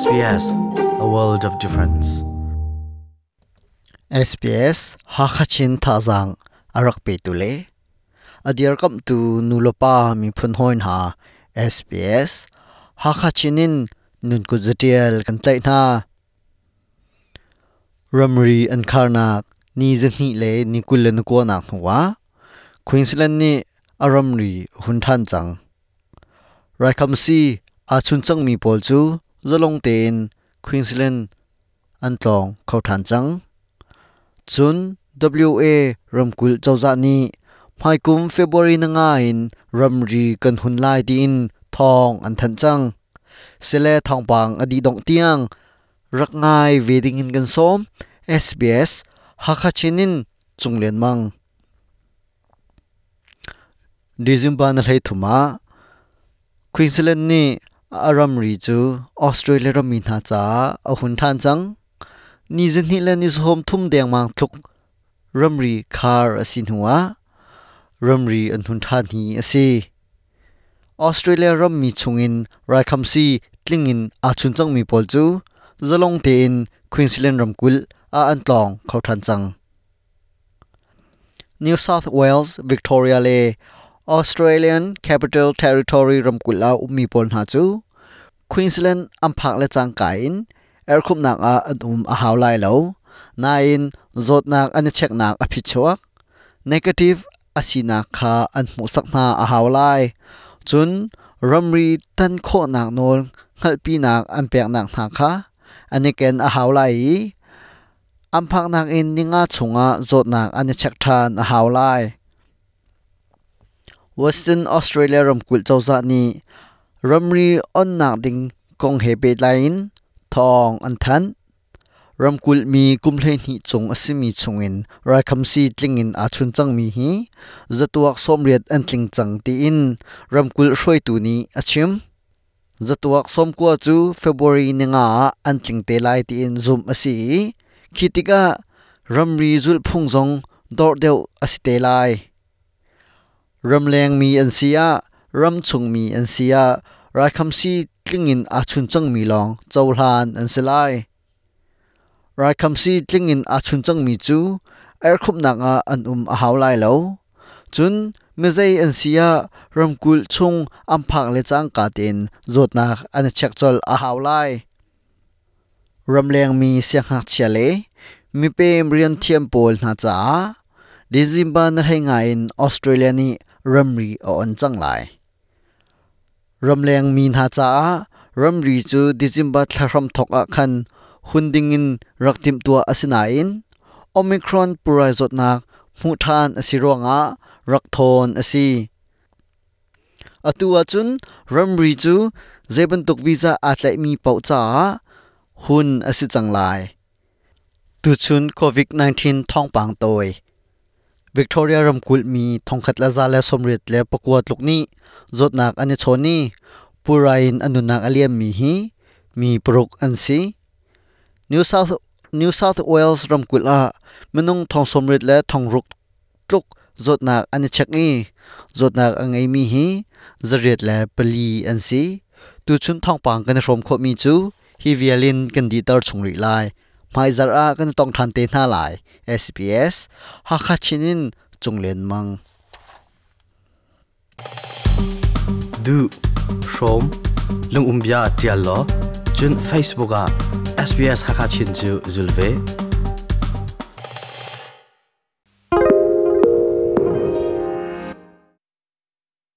SBS a world of difference SBS hakachin thazang arak pe tule adir kam tu nulopa mi phun hoin ha SBS hakachinin nun ku zatial kan tlai na ramri an kharnak ni zani le ni kul na ko na nuwa queensland ni aramri hun than chang raikam si achun chang mi pol chu จะลงเตนควีนส์แลนด์อันตรองเขาฐานจัง จุน WA รำกุลเจ้าจานี้ภายกุมเฟบรีนงาอินรำรีกันหุนไลายดีอินทองอันทันจังเสเลทองปังอดีดองเตียงรักง่ายเวดิงินกันซอม SBS ฮักคาชินินจุงเลียนมังดิจิมบานเลไรถุมาควีนส์แลนด์นี่อารัมรีจูออสเตรเลียรมีนาจาอหุนทานจังนิ่จะนี่เลนิสโฮมทุ่มเดียงมังทุกรัมรีคาร์สินหัวรัมรีอันหุนทานีอสิออสเตรเลียรัมมีชงอินไรคัมซีตลิงอินอาชุนจังมีปอลจูจะลงเตอนควีนส์แลนด์รัมกุลอาอันตองเขาทันจัง New South Wales Victoria เล Australian Capital Territory รำกุลาอุมีปนหาจู Queensland อัมพักและจังกายนเอร์คุมนักอาอัุมอาหาวไลเลนายนจดนักอันเช็คนักอภิชวก negative อาศินาคาอันมุสักนาอาหาวไลจุนรัมรีตันโคนักนลขัลปีนักอันเปียกนักนาคาอันนี้เกณฑ์อาหาวไลอัมพักนักอินนิงาชงาจดนักอันเช็คทานอาหาวไล Western Australia rom kul chawza ni ramri on nak ding kong hebe line thong an than ram kul mi kumhle ni chung asimi chungin ra khamsi tlingin a chun chang mi hi zatuak somriat an tling chang ti in ram kul hroi tu ni achim zatuak som kwa chu february ni nga an tling te lai ti in zum asi khitika ramri zul phung jong dor deu asite lai รำแรงมีอันเสียรำชงมีอันเสียรายคำซีกลิ่งอินอาชุนจังมีลองเจ้าหลานอันเสลายรายคำซีกลิ่งอินอาชุนจังมีจูเอร์คุบนักอาอันอุมอาหาวไลเลวจุนเมื่อใจอันเสียรำกุลชงอัมพักเลจังกาเต็นจดนักอันเช็คจอลอาหาวไลรำแรงมีเสียงหักเชลยมีเปมเรียนเทียมโปลนาจ้าดิซิมบานให้งานออสเตรเลียนี่รมรีอ่อนจังไลรมแรงมีนาจ้ารมรีจูดิจิมบัตทรมทกอกขันหุนดิงินรักติมตัวอสินายนโอมิครอนปุไรจดนักมูทานอสิรวงอารักทนอสิอตัวจุนรัมรีจูเจบันตกวีซ่าอาจจะมีเป่าจ้าหุ่นอสิจังไลตุชุนโควิด -19 ท้องปังตวยวิกตอเรียรัมคุลมีทงขัดละซาและสมริดและประกวดลูกนี้จดหนักอันนชนี้ปูไรน์อนุนักอเลียมมีฮีมีปรุกอันซีนิวเซาท์นิวเซาท์เวลส์รัมคุลอามนุงทงสมริดและทงรุกลุกจดหนักอันเชกคเอจดหนักอังไอมีฮีจริดและปลีอันซีตูชุนทองปังกันสมโคมีจูฮิวเวลินกันดีตอร์สชงริไล mai zara kan tong than te na lai sps ha kha chinin chunglen mang du shom lung umbia tial lo chun facebook a sps ha kha chin chu zulve